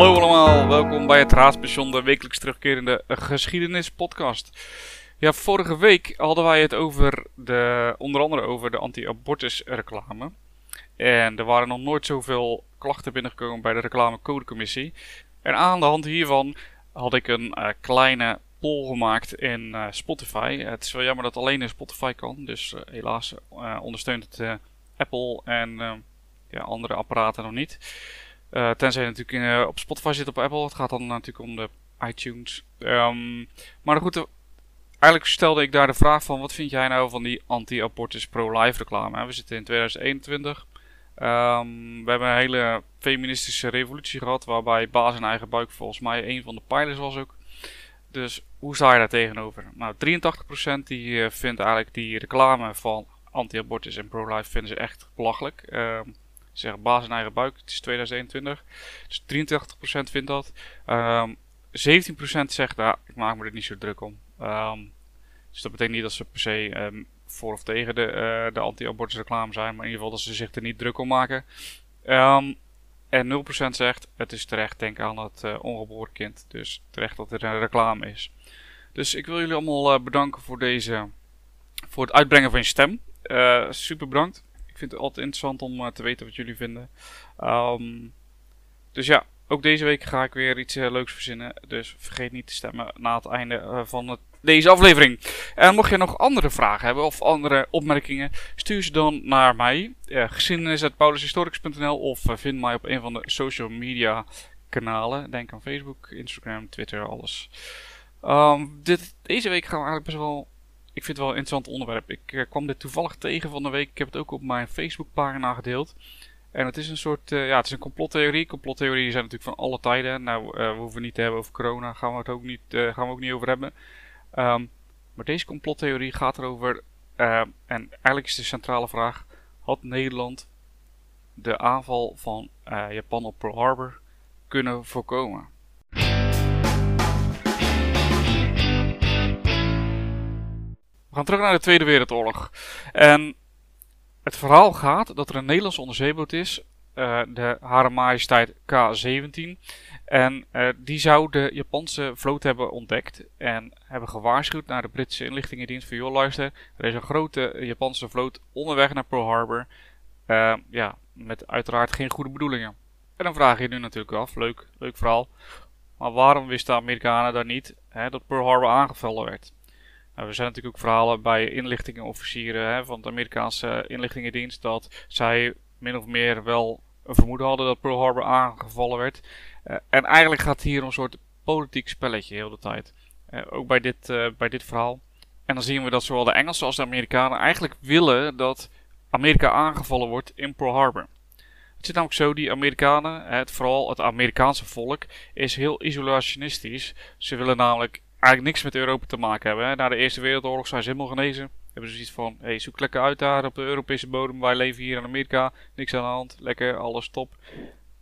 Hallo allemaal, welkom bij het Raadspension, de wekelijks terugkerende geschiedenispodcast. Ja, vorige week hadden wij het over de, onder andere over de anti-abortus reclame. En er waren nog nooit zoveel klachten binnengekomen bij de reclamecodecommissie. En aan de hand hiervan had ik een uh, kleine poll gemaakt in uh, Spotify. Het is wel jammer dat alleen in Spotify kan, dus uh, helaas ondersteunt het Apple en ja, andere apparaten nog niet. Uh, tenzij je natuurlijk uh, op Spotify zit op Apple. Het gaat dan natuurlijk om de iTunes. Um, maar goed, eigenlijk stelde ik daar de vraag van... Wat vind jij nou van die anti-abortus pro-life reclame? We zitten in 2021. Um, we hebben een hele feministische revolutie gehad... waarbij baas en eigen buik volgens mij een van de pijlers was ook. Dus hoe sta je daar tegenover? Nou, 83% die vindt eigenlijk die reclame van anti-abortus en pro-life... vinden ze echt belachelijk. Um, zeggen baas in eigen buik. Het is 2021. Dus 83% vindt dat. Um, 17% zegt, nou, ik maak me er niet zo druk om. Um, dus dat betekent niet dat ze per se um, voor of tegen de, uh, de anti-abortus reclame zijn. Maar in ieder geval dat ze zich er niet druk om maken. en 0% zegt, het is terecht, denk aan het uh, ongeboren kind. Dus terecht dat er een reclame is. Dus ik wil jullie allemaal uh, bedanken voor deze... Voor het uitbrengen van je stem. super bedankt vind het altijd interessant om uh, te weten wat jullie vinden. Um, dus ja, ook deze week ga ik weer iets uh, leuks verzinnen. Dus vergeet niet te stemmen na het einde uh, van het, deze aflevering. En mocht je nog andere vragen hebben of andere opmerkingen, stuur ze dan naar mij. Uh, of vind mij op een van de social media kanalen. Denk aan Facebook, Instagram, Twitter, alles. Um, dit, deze week gaan we eigenlijk best wel ik vind het wel een interessant onderwerp. Ik uh, kwam dit toevallig tegen van de week. Ik heb het ook op mijn Facebookpagina gedeeld. En het is een soort, uh, ja, het is een complottheorie. Complottheorieën zijn natuurlijk van alle tijden. Nou, uh, we hoeven niet te hebben over corona, gaan we het ook niet, gaan we ook niet over hebben. Um, maar deze complottheorie gaat erover, en eigenlijk is de centrale vraag, had Nederland de aanval van Japan op Pearl Harbor kunnen voorkomen? We gaan terug naar de Tweede Wereldoorlog. En het verhaal gaat dat er een Nederlandse onderzeeboot is, uh, de Hare Majesteit K-17. En uh, die zou de Japanse vloot hebben ontdekt en hebben gewaarschuwd naar de Britse inlichtingendienst van joh luister, er is een grote Japanse vloot onderweg naar Pearl Harbor. Uh, ja, met uiteraard geen goede bedoelingen. En dan vraag je je nu natuurlijk af, leuk, leuk verhaal. Maar waarom wisten de Amerikanen dan niet hè, dat Pearl Harbor aangevallen werd? Nou, er zijn natuurlijk ook verhalen bij inlichtingenofficieren hè, van de Amerikaanse inlichtingendienst dat zij min of meer wel een vermoeden hadden dat Pearl Harbor aangevallen werd. Uh, en eigenlijk gaat het hier een soort politiek spelletje heel de tijd. Uh, ook bij dit, uh, bij dit verhaal. En dan zien we dat zowel de Engelsen als de Amerikanen eigenlijk willen dat Amerika aangevallen wordt in Pearl Harbor. Het zit namelijk zo, die Amerikanen, het, vooral het Amerikaanse volk, is heel isolationistisch. Ze willen namelijk eigenlijk niks met Europa te maken hebben. Hè. Na de Eerste Wereldoorlog zijn ze helemaal genezen. Hebben ze zoiets van, hey, zoek lekker uit daar op de Europese bodem. Wij leven hier in Amerika, niks aan de hand, lekker, alles top.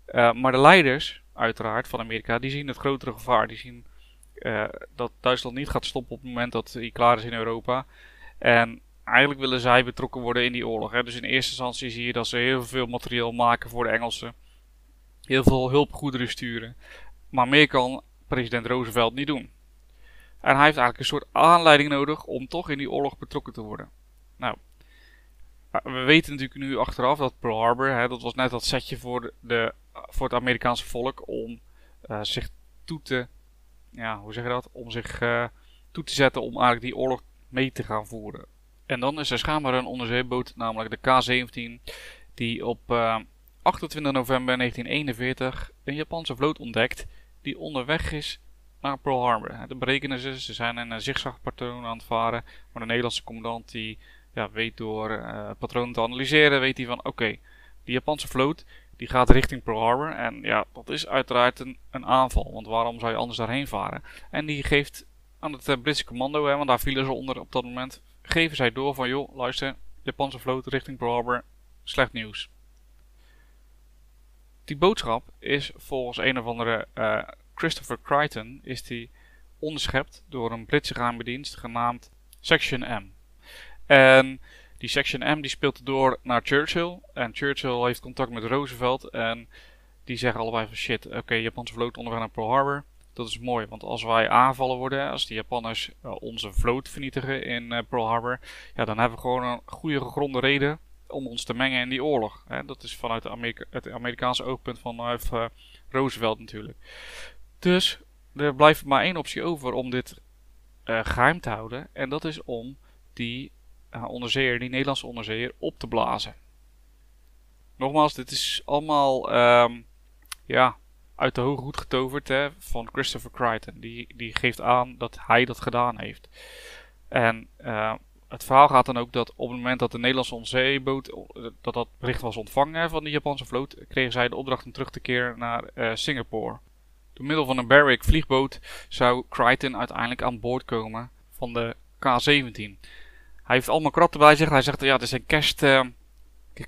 Uh, maar de leiders, uiteraard, van Amerika, die zien het grotere gevaar. Die zien uh, dat Duitsland niet gaat stoppen op het moment dat hij klaar is in Europa. En eigenlijk willen zij betrokken worden in die oorlog. Hè. Dus in eerste instantie zie je dat ze heel veel materieel maken voor de Engelsen. Heel veel hulpgoederen sturen. Maar meer kan president Roosevelt niet doen. En hij heeft eigenlijk een soort aanleiding nodig om toch in die oorlog betrokken te worden. Nou, eh, we weten natuurlijk nu achteraf dat Pearl Harbor, hè, dat was net dat setje voor, de, voor het Amerikaanse volk om uh, zich toe te, ja, hoe zeg je dat? Om zich uh, toe te zetten om eigenlijk die oorlog mee te gaan voeren. En dan is er schijnbaar een onderzeeboot, namelijk de K-17, die op uh, 28 november 1941 een Japanse vloot ontdekt die onderweg is naar Pearl Harbor. Dat berekenen ze. Ze zijn een zigzagpatroon aan het varen. Maar de Nederlandse commandant die ja, weet door uh, het patroon te analyseren, weet hij van oké, die Japanse vloot die gaat richting Pearl Harbor. En ja, dat is uiteraard een, een aanval. Want waarom zou je anders daarheen varen? En die geeft aan het uh, Britse commando, hè, want daar vielen ze onder op dat moment, geven zij door van joh, luister, Japanse vloot richting Pearl Harbor, slecht nieuws. Die boodschap is volgens een of andere uh, Christopher Crichton is die onderschept door een Britse geheime dienst genaamd Section M. En die Section M die speelt door naar Churchill. En Churchill heeft contact met Roosevelt. En die zeggen allebei van shit, oké, Japanse vloot onderweg naar Pearl Harbor. Dat is mooi, want als wij aanvallen worden, als de Japanners onze vloot vernietigen in Pearl Harbor, ja, dan hebben we gewoon een goede gegronde reden om ons te mengen in die oorlog. Dat is vanuit Amerika het Amerikaanse oogpunt van Roosevelt natuurlijk. Dus er blijft maar één optie over om dit uh, geheim te houden. En dat is om die uh, die Nederlandse onderzeeër, op te blazen. Nogmaals, dit is allemaal um, ja, uit de hoge hoed getoverd hè, van Christopher Crichton. Die, die geeft aan dat hij dat gedaan heeft. En uh, het verhaal gaat dan ook dat op het moment dat de Nederlandse onderzeeboot, dat dat bericht was ontvangen van de Japanse vloot, kregen zij de opdracht om terug te keren naar Singapore. Door middel van een Barrick vliegboot zou Crichton uiteindelijk aan boord komen van de K-17. Hij heeft allemaal kratten bij zich. Hij zegt, ja, dit zijn kerst, uh,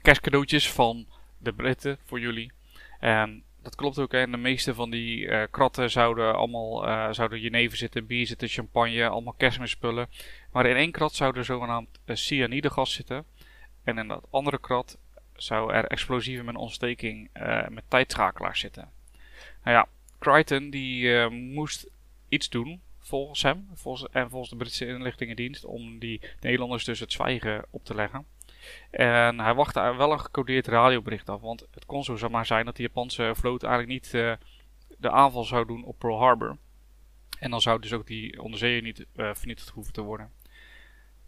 kerstcadeautjes van de Britten voor jullie. En dat klopt ook. En de meeste van die uh, kratten zouden allemaal uh, zouden jenever zitten, bier zitten, champagne, allemaal kerstmisspullen. Maar in één krat zou er zogenaamd cyanidegas zitten. En in dat andere krat zou er explosieven met ontsteking met tijdschakelaars zitten. Nou ja, Crichton die uh, moest iets doen, volgens hem volgens, en volgens de Britse inlichtingendienst, om die Nederlanders dus het zwijgen op te leggen. En hij wachtte wel een gecodeerd radiobericht af, want het kon zo maar zijn dat de Japanse vloot eigenlijk niet uh, de aanval zou doen op Pearl Harbor. En dan zou dus ook die onderzeeër niet uh, vernietigd hoeven te worden.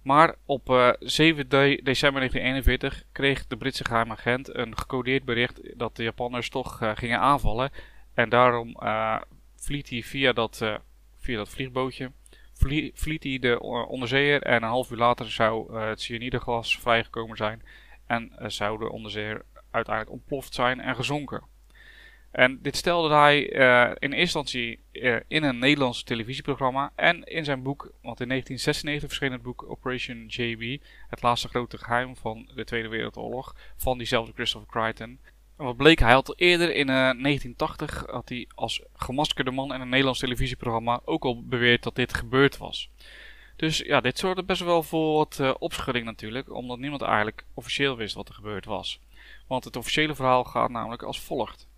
Maar op uh, 7 de december 1941 kreeg de Britse geheime agent een gecodeerd bericht dat de Japanners toch gingen aanvallen. En daarom uh, vliet hij via dat, uh, via dat vliegbootje vlie vliet hij de onderzeeër en een half uur later zou het cyanideglas vrijgekomen zijn en zou de onderzeeër uiteindelijk ontploft zijn en gezonken. En dit stelde hij in eerste instantie in een Nederlands televisieprogramma en in zijn boek, want in 1996 verscheen het boek Operation JB, het laatste grote geheim van de Tweede Wereldoorlog, van diezelfde Christopher Crichton wat bleek, hij had al eerder in uh, eh, 1980 had hij als gemaskerde man in een Nederlands televisieprogramma ook al beweerd dat dit gebeurd was. Dus ja, dit zorgde best wel voor wat uh, opschudding natuurlijk, omdat niemand eigenlijk officieel wist wat er gebeurd was. Want het officiële verhaal gaat namelijk als volgt.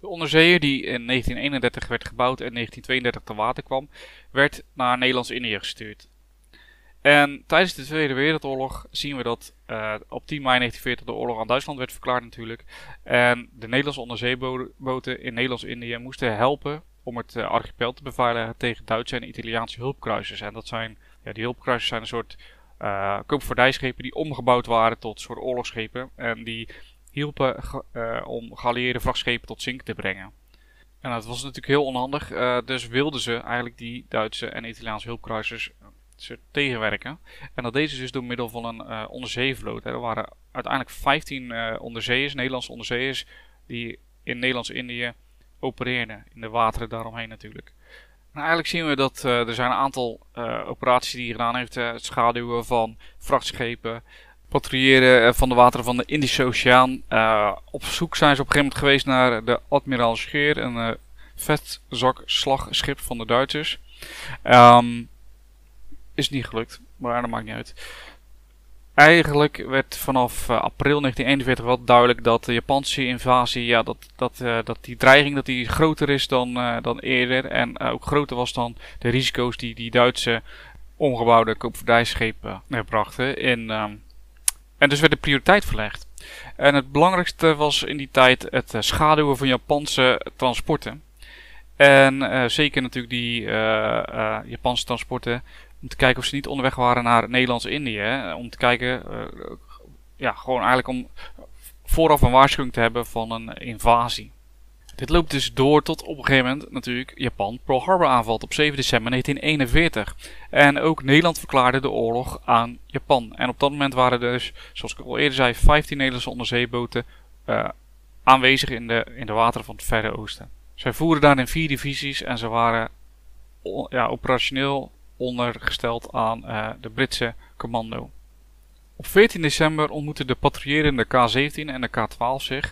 De onderzeeër die in 1931 werd gebouwd en 1932 te water kwam, werd naar Nederlands-Indië gestuurd. En tijdens de Tweede Wereldoorlog zien we dat uh, op 10 mei 1940 de oorlog aan Duitsland werd verklaard natuurlijk. En de Nederlandse onderzeeboten in Nederlands-Indië moesten helpen om het uh, archipel te beveiligen tegen Duitse en Italiaanse hulpkruisers. En dat zijn, ja, die hulpkruisers zijn een soort uh, koopvaardijschepen die omgebouwd waren tot soort oorlogsschepen. En die hielpen om geallieerde vrachtschepen tot zinken te brengen. En dat was natuurlijk heel onhandig, dus wilden ze eigenlijk die Duitse en Italiaanse hulpkruisers tegenwerken. En dat deden ze dus door middel van een uh, onderzeevloot. Er waren uiteindelijk 15 uh, eh, onderzeeërs, Nederlandse onderzeeërs, die in Nederlands-Indië opereerden. In de wateren daaromheen natuurlijk. Eigenlijk zien we dat uh, er zijn een aantal operaties die hij gedaan heeft. het schaduwen van vrachtschepen, patrouilleren van de wateren van de Indische Oceaan. op zoek zijn ze op een gegeven moment geweest naar de Admiraal Scheer, een vetzak slagschip van de Duitsers. Um, is niet gelukt, maar dat maakt niet uit. Eigenlijk werd vanaf uh, april 1941 wel duidelijk dat de Japanse invasie, ja, dat, dat, uh, dat die dreiging dat die groter is dan, uh, dan eerder. En ook groter was dan de risico's die die Duitse ongebouwde koopvaardijschepen brachten. In, um, en dus werd de prioriteit verlegd. En het belangrijkste was in die tijd het schaduwen van Japanse transporten. En zeker natuurlijk die Japanse transporten om te kijken of ze niet onderweg waren naar Nederlands-Indië. Om te kijken, uh, ja, gewoon eigenlijk om vooraf een waarschuwing te hebben van een invasie. Dit loopt dus door tot op een gegeven moment natuurlijk Japan Pearl Harbor aanvalt op 7 december 1941. En ook Nederland verklaarde de oorlog aan Japan. En op dat moment waren er dus, zoals ik al eerder zei, 15 Nederlandse onderzeeboten uh, aanwezig in de, in de wateren van het Verre Oosten. Zij voeren daar in vier divisies en ze waren ja, operationeel ondergesteld aan uh, de Britse commando. Op 14 december ontmoetten de patrouillerende K-17 en de K-12 zich.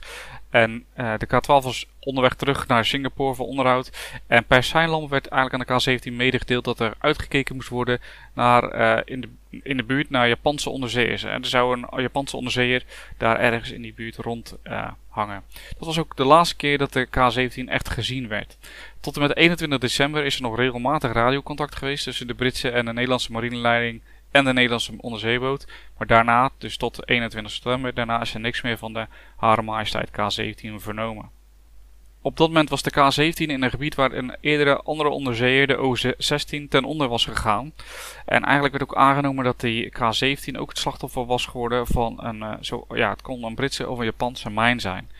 En uh, de K-12 was onderweg terug naar Singapore voor onderhoud. En per seinlam werd eigenlijk aan de K-17 medegedeeld dat er uitgekeken moest worden naar uh, in de in de buurt naar Japanse onderzeeërs. En er zou een Japanse onderzeeër daar ergens in die buurt rond uh, hangen. Dat was ook de laatste keer dat de K-17 echt gezien werd. Tot en met 21 december is er nog regelmatig radiocontact geweest tussen de Britse en de Nederlandse marineleiding en de Nederlandse onderzeeboot. Maar daarna, dus tot 21 september, daarna is er niks meer van de Hare Majesteit K-17 vernomen. Op dat moment was de K-17 in een gebied waar een eerdere andere onderzeeër, de O-16, ten onder was gegaan. En eigenlijk werd ook aangenomen dat die K-17 ook het slachtoffer was geworden van een, uh, zo, ja, het kon een Britse of een Japanse mijn zijn.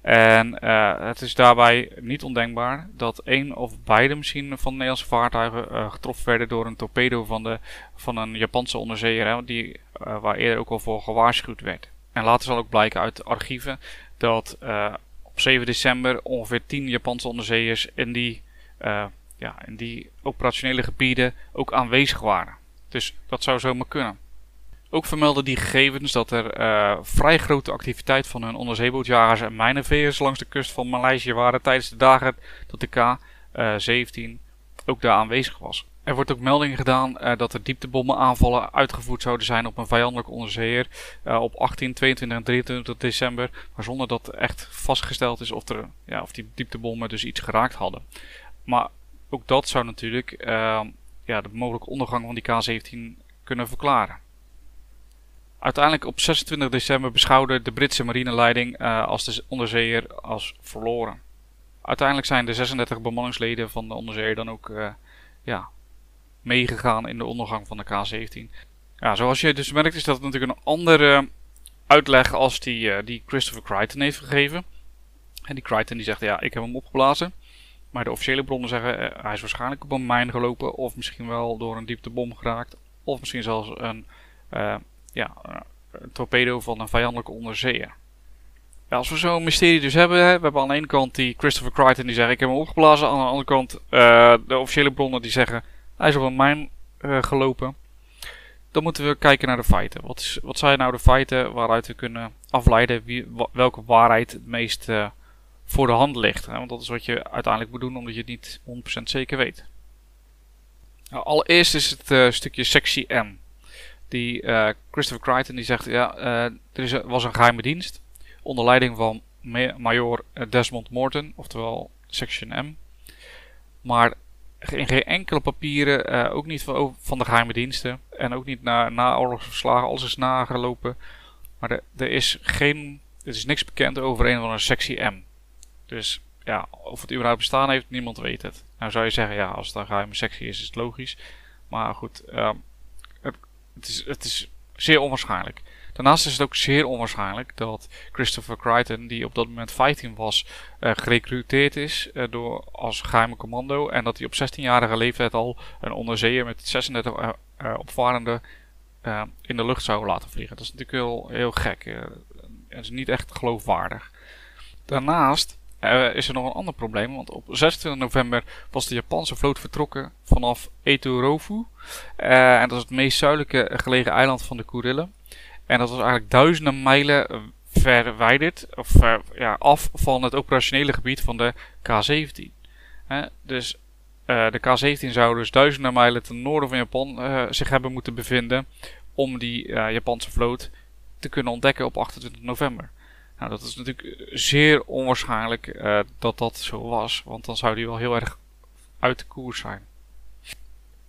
En uh, het is daarbij niet ondenkbaar dat één of beide misschien van de Nederlandse vaartuigen uh, getroffen werden door een torpedo van, de, van een Japanse onderzeeër, hè, die, waar eerder ook al voor gewaarschuwd werd. En later zal ook blijken uit archieven dat op 7 december ongeveer 10 Japanse onderzeeërs in die, ja, in die operationele gebieden ook aanwezig waren. Dus dat zou zomaar kunnen. Ook vermelden die gegevens dat er uh, vrij grote activiteit van hun onderzeebootjagers en mijnenveers langs de kust van Maleisië waren tijdens de dagen dat de K-17 uh, ook daar aanwezig was. Er wordt ook melding gedaan uh, dat er dieptebommenaanvallen uitgevoerd zouden zijn op een vijandelijke onderzeeër uh, op 18, 22 en 23 december, maar zonder dat echt vastgesteld is of, er, ja, of die dieptebommen dus iets geraakt hadden. Maar ook dat zou natuurlijk ja, de mogelijke ondergang van die K-17 kunnen verklaren. Uiteindelijk op 26 december beschouwde de Britse marineleiding uh, als de onderzeeër als verloren. Uiteindelijk zijn de 36 bemanningsleden van de onderzeeër dan ook ja, meegegaan in de ondergang van de K-17. Ja, zoals je dus merkt is dat natuurlijk een andere uitleg als die, uh, die Christopher Crichton heeft gegeven. En die Crichton die zegt ja, ik heb hem opgeblazen. Maar de officiële bronnen zeggen hij is waarschijnlijk op een mijn gelopen of misschien wel door een dieptebom geraakt. Of misschien zelfs een ja, een torpedo van een vijandelijke onderzeeër. Ja, als we zo'n mysterie dus hebben, hè, we hebben aan de ene kant die Christopher Crichton die zegt ik heb hem opgeblazen. Aan de andere kant uh, de officiële bronnen die zeggen hij is op een mijn uh, gelopen. Dan moeten we kijken naar de feiten. Wat, is, wat zijn nou de feiten waaruit we kunnen afleiden wie, welke waarheid het meest uh, voor de hand ligt. Hè? Want dat is wat je uiteindelijk moet doen omdat je het niet 100% zeker weet. Nou, allereerst is het stukje sectie M die Christopher Crichton die zegt, ja, er is, was een geheime dienst onder leiding van major eh, Desmond Morton, oftewel Section M. Maar in geen enkele papieren, uh, ook niet van, van, de geheime diensten en ook niet na, na oorlogsverslagen, alles is nagelopen. Maar er, is geen, er is niks bekend over een van een sectie M. Dus ja, of het überhaupt bestaan heeft, niemand weet het. Nou zou je zeggen, ja, als het een geheime sectie is, is het logisch. Maar goed, uh, het is, het is zeer onwaarschijnlijk. Daarnaast is het ook zeer onwaarschijnlijk dat Christopher Crichton, die op dat moment 15 was, uh, gerecruiteerd is uh, door, als geheime commando. En dat hij op 16-jarige leeftijd al een onderzeeër met 36 uh, opvarenden in de lucht zou laten vliegen. Dat is natuurlijk heel, heel gek. Het is niet echt geloofwaardig. Daarnaast is er nog een ander probleem, want op 26 november was de Japanse vloot vertrokken vanaf Etorofu. En dat is het meest zuidelijke gelegen eiland van de Kurillen. En dat was eigenlijk duizenden mijlen verwijderd, of ja, af van het operationele gebied van de K-17. dus de K-17 zou dus duizenden mijlen ten noorden van Japan zich hebben moeten bevinden om die Japanse vloot te kunnen ontdekken op 28 november. Nou, dat is natuurlijk zeer onwaarschijnlijk dat dat zo was, want dan zou die wel heel erg uit de koers zijn.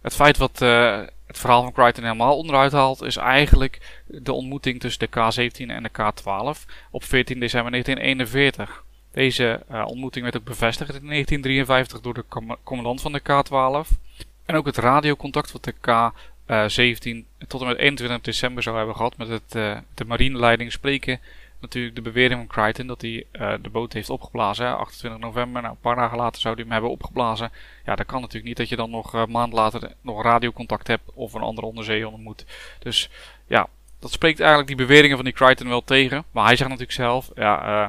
Het feit wat uh, het verhaal van Crichton helemaal onderuit haalt, is eigenlijk de ontmoeting tussen de K-17 en de K-12 op 14 december 1941. Deze uh, ontmoeting werd ook bevestigd in 1953 door de commandant van de K-12. En ook het radiocontact wat de K-17 tot en met 21 december zou hebben gehad met het, de marineleiding spreken natuurlijk de bewering van Crichton dat hij uh, de boot heeft opgeblazen. Hè, 28 november, nou, een paar dagen later zou hij hem hebben opgeblazen. Ja, dat kan natuurlijk niet dat je dan nog uh, een maand later nog radiocontact hebt of een andere onderzeeër ontmoet. Dus ja, dat spreekt eigenlijk die beweringen van die Crichton wel tegen. Maar hij zegt natuurlijk zelf, ja, uh,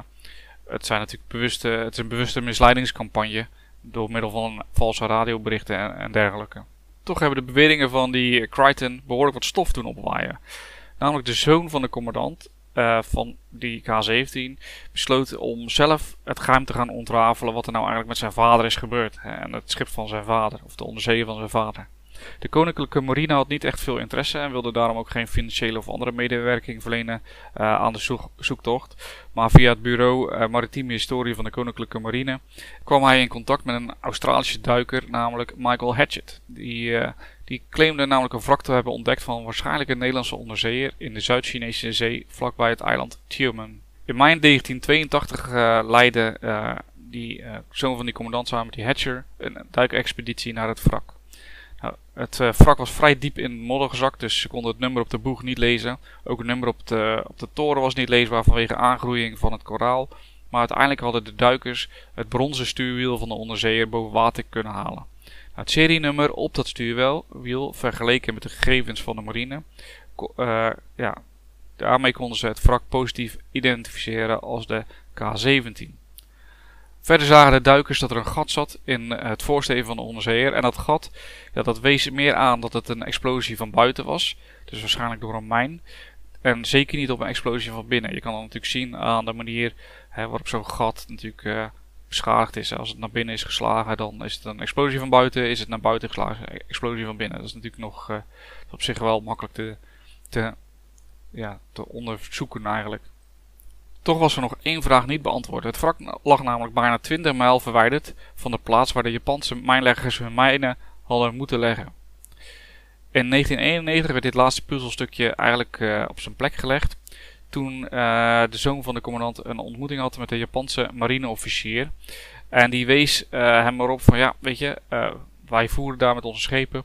het, zijn natuurlijk bewuste, het is een bewuste misleidingscampagne door middel van valse radioberichten en, en dergelijke. Toch hebben de beweringen van die Crichton behoorlijk wat stof doen opwaaien. Namelijk de zoon van de commandant uh, van die K-17 besloot om zelf het geheim te gaan ontrafelen wat er nou eigenlijk met zijn vader is gebeurd. En het schip van zijn vader, of de onderzeeër van zijn vader. De Koninklijke Marine had niet echt veel interesse en wilde daarom ook geen financiële of andere medewerking verlenen uh, aan de zoektocht. Maar via het bureau uh, Maritieme Historie van de Koninklijke Marine kwam hij in contact met een Australische duiker, namelijk Michael Hatchett. Die, die claimde namelijk een wrak te hebben ontdekt van waarschijnlijk een Nederlandse onderzeeër in de Zuid-Chinese zee vlakbij het eiland Tioman. In mei 1982 leidde die zoon van die commandant samen met die Hatcher een duikexpeditie naar het wrak. Nou, het uh, wrak was vrij diep in modder gezakt, dus ze konden het nummer op de boeg niet lezen. Ook het nummer op de, op de toren was niet leesbaar vanwege aangroeiing van het koraal. Maar uiteindelijk hadden de duikers het bronzen stuurwiel van de onderzeeër boven water kunnen halen. Het serienummer op dat stuurwiel, vergeleken met de gegevens van de marine, uh, ja, daarmee konden ze het wrak positief identificeren als de K-17. Verder zagen de duikers dat er een gat zat in eh, het voorsteven van de onderzeeër. En dat gat, dat wees meer aan dat het een explosie van buiten was. Dus waarschijnlijk door een mijn. En zeker niet op een explosie van binnen. Je kan dat natuurlijk zien aan de manier hè, waarop zo'n gat natuurlijk uh, beschadigd is. Als het naar binnen is geslagen, dan is het een explosie van buiten. Is het naar buiten geslagen, explosie van binnen. Dat is natuurlijk nog uh, op zich wel makkelijk te, te, ja, te onderzoeken eigenlijk. Toch was er nog één vraag niet beantwoord. Het wrak lag namelijk bijna 20 mijl verwijderd van de plaats waar de Japanse mijnleggers hun mijnen hadden moeten leggen. In 1991 werd dit laatste puzzelstukje eigenlijk uh, op zijn plek gelegd. Toen uh, de zoon van de commandant een ontmoeting had met de Japanse marineofficier. En die wees uh, hem erop van ja, weet je, wij voeren daar met onze schepen.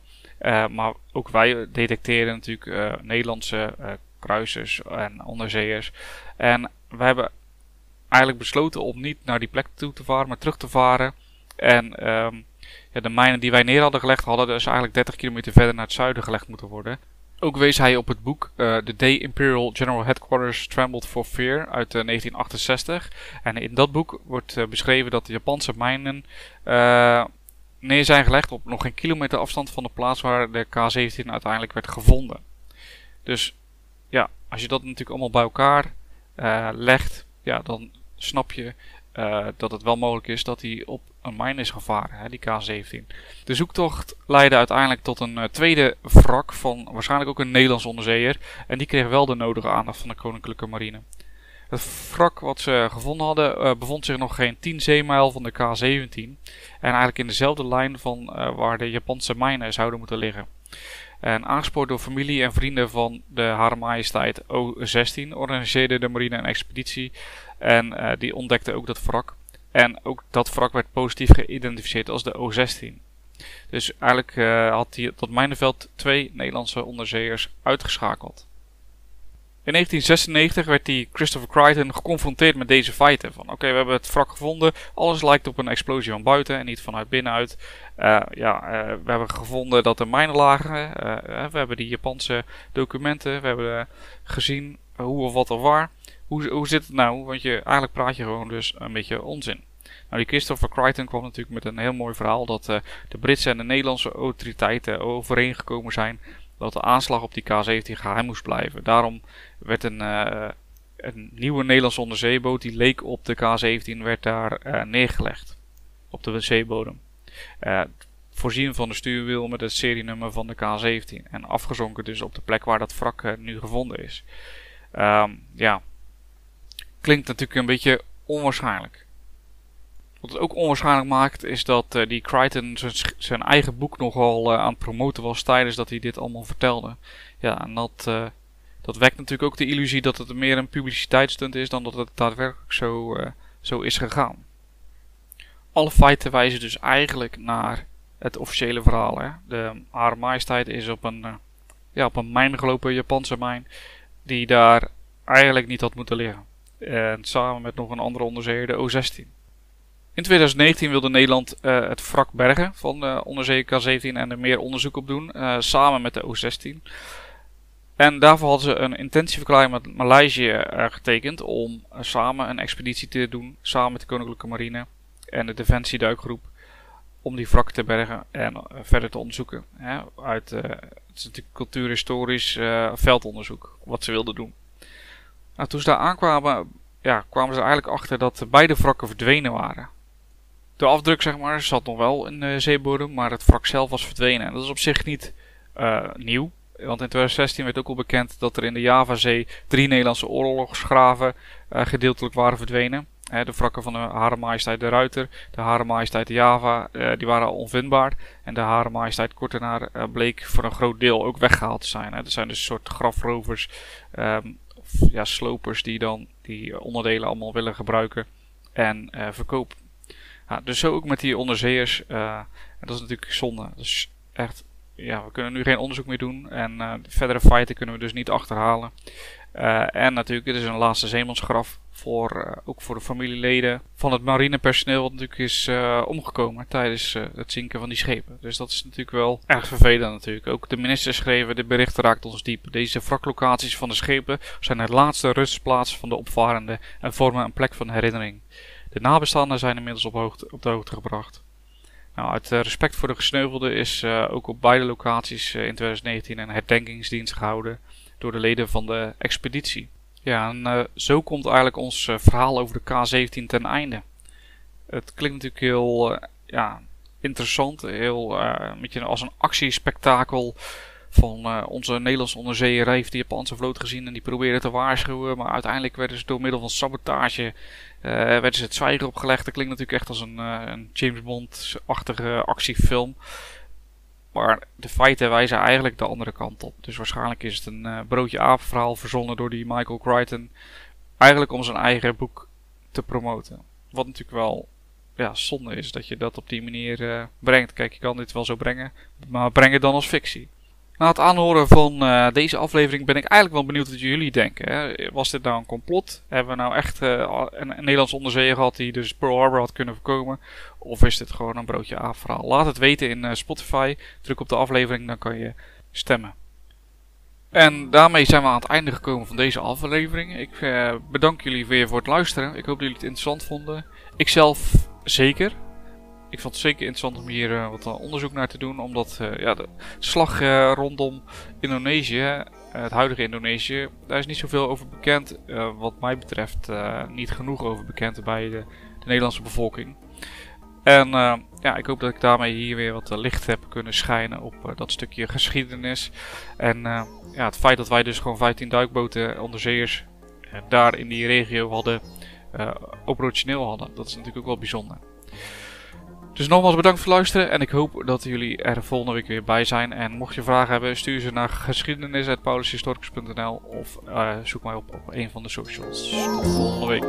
maar ook wij detecteren natuurlijk Nederlandse kruisers en onderzeeërs. En we hebben eigenlijk besloten om niet naar die plek toe te varen, maar terug te varen. En um, ja, de mijnen die wij neer hadden gelegd, hadden dus eigenlijk 30 kilometer verder naar het zuiden gelegd moeten worden. Ook wees hij op het boek The Day Imperial General Headquarters Trembled for Fear uit uh, 1968. En in dat boek wordt uh, beschreven dat de Japanse mijnen neer zijn gelegd op nog geen kilometer afstand van de plaats waar de K-17 uiteindelijk werd gevonden. Dus ja, als je dat natuurlijk allemaal bij elkaar legt, ja, dan snap je uh, dat het wel mogelijk is dat hij op een mine is gevaren, hè, die K-17. De zoektocht leidde uiteindelijk tot een uh, tweede wrak van waarschijnlijk ook een Nederlands onderzeeër. En die kreeg wel de nodige aandacht van de Koninklijke Marine. Het wrak wat ze gevonden hadden uh, bevond zich nog geen 10 zeemijl van de K-17. En eigenlijk in dezelfde lijn van waar de Japanse mijnen zouden moeten liggen. En aangespoord door familie en vrienden van de Hare Majesteit O16 organiseerde de marine een expeditie. En uh, die ontdekte ook dat wrak. En ook dat wrak werd positief geïdentificeerd als de O16. Dus eigenlijk uh, had hij tot Mijnenveld twee Nederlandse onderzeeërs uitgeschakeld. In 1996 werd die Christopher Crichton geconfronteerd met deze feiten. Van oké, we hebben het wrak gevonden. Alles lijkt op een explosie van buiten en niet vanuit binnenuit. Uh, ja, we hebben gevonden dat er mijnen lagen. We hebben die Japanse documenten. We hebben gezien hoe of wat er waar. Hoe, hoe zit het nou? Want je, eigenlijk praat je gewoon dus een beetje onzin. Nou, die Christopher Crichton kwam natuurlijk met een heel mooi verhaal dat de Britse en de Nederlandse autoriteiten overeengekomen zijn dat de aanslag op die K-17 geheim moest blijven. Daarom werd een, uh, een nieuwe Nederlandse onderzeeboot die leek op de K-17 werd daar uh, neergelegd op de zeebodem. Voorzien van de stuurwiel met het serienummer van de K-17 en afgezonken dus op de plek waar dat wrak nu gevonden is. Um, ja, klinkt natuurlijk een beetje onwaarschijnlijk. Wat het ook onwaarschijnlijk maakt is dat uh, die Crichton zijn eigen boek nogal uh, aan het promoten was tijdens dat hij dit allemaal vertelde. Ja, en dat, uh, dat wekt natuurlijk ook de illusie dat het meer een publiciteitsstunt is dan dat het daadwerkelijk zo, zo is gegaan. Alle feiten wijzen dus eigenlijk naar het officiële verhaal. Hè. De Hare Majesteit is op een, ja, op een mijn gelopen Japanse mijn die daar eigenlijk niet had moeten liggen. En samen met nog een andere onderzeeër, de O-16. In 2019 wilde Nederland uh, het wrak bergen van de onderzee K-17 en er meer onderzoek op doen, uh, samen met de O-16. En daarvoor hadden ze een intentieverklaring met Maleisië getekend om samen een expeditie te doen, samen met de Koninklijke Marine en de Defensieduikgroep, om die wrak te bergen en verder te onderzoeken. Hè, uit, het is natuurlijk cultuurhistorisch veldonderzoek, wat ze wilden doen. Nou, toen ze daar aankwamen, ja, kwamen ze eigenlijk achter dat beide wrakken verdwenen waren. de afdruk, zeg maar, zat nog wel in de zeebodem, maar het wrak zelf was verdwenen. En dat is op zich niet nieuw. Want in 2016 werd ook al bekend dat er in de Javazee drie Nederlandse oorlogsgraven gedeeltelijk waren verdwenen de wrakken van de Hare de Ruiter, de Hare de Java, die waren al onvindbaar. En de Hare Majesteit Kortenaar bleek voor een groot deel ook weggehaald te zijn. Er zijn dus een soort grafrovers, of ja, slopers die dan die onderdelen allemaal willen gebruiken en uh, verkopen. Ja, dus zo ook met die onderzeeërs. en dat is natuurlijk zonde. Dus echt, ja, we kunnen nu geen onderzoek meer doen. En verdere feiten kunnen we dus niet achterhalen. en natuurlijk, dit is een laatste zeemansgraf voor, uh, ook voor de familieleden van het marinepersoneel wat natuurlijk is omgekomen tijdens het zinken van die schepen. Dus dat is natuurlijk wel erg vervelend natuurlijk. Ook de minister schreven, de berichten raakt ons diep. Deze wraklocaties van de schepen zijn het laatste rustplaats van de opvarenden en vormen een plek van herinnering. De nabestaanden zijn inmiddels op, hoogte, op de hoogte gebracht. Nou, uit respect voor de gesneuvelden is ook op beide locaties in 2019 een herdenkingsdienst gehouden door de leden van de expeditie. Ja, en zo komt eigenlijk ons verhaal over de K-17 ten einde. Het klinkt natuurlijk heel ja, interessant, heel een beetje als een actiespektakel van onze Nederlandse onderzeeër heeft die Japanse vloot gezien en die probeerde te waarschuwen. Maar uiteindelijk werden ze door middel van sabotage werden ze het zwijgen opgelegd. Dat klinkt natuurlijk echt als een, een James Bond-achtige actiefilm. Maar de feiten wijzen eigenlijk de andere kant op. Dus waarschijnlijk is het een broodje aap verhaal verzonnen door die Michael Crichton. Eigenlijk om zijn eigen boek te promoten. Wat natuurlijk wel ja, zonde is dat je dat op die manier brengt. Kijk, je kan dit wel zo brengen, maar breng het dan als fictie. Na het aanhoren van uh, deze aflevering ben ik eigenlijk wel benieuwd wat jullie denken. Hè. Was dit nou een complot? Hebben we nou echt uh, een, Nederlands onderzeeër gehad die dus Pearl Harbor had kunnen voorkomen? Of is dit gewoon een broodje A-verhaal? Laat het weten in uh, Spotify. Druk op de aflevering, dan kan je stemmen. En daarmee zijn we aan het einde gekomen van deze aflevering. Ik bedank jullie weer voor het luisteren. Ik hoop dat jullie het interessant vonden. Ikzelf zeker ik vond het zeker interessant om hier uh, wat eh, onderzoek naar te doen. Omdat uh, ja, de slag rondom Indonesië, het huidige Indonesië, daar is niet zoveel over bekend. wat mij betreft niet genoeg over bekend bij de, de Nederlandse bevolking. En ja, ik hoop dat ik daarmee hier weer wat licht heb kunnen schijnen op dat stukje geschiedenis. En ja, het feit dat wij dus gewoon 15 duikboten onderzeeërs daar in die regio hadden, operationeel hadden, dat is natuurlijk ook wel bijzonder. Dus nogmaals bedankt voor het luisteren en ik hoop dat jullie er volgende week weer bij zijn. En mocht je vragen hebben, stuur ze naar geschiedenis.paulushistoricus.nl of uh, zoek mij op op een van de socials. Tot volgende week.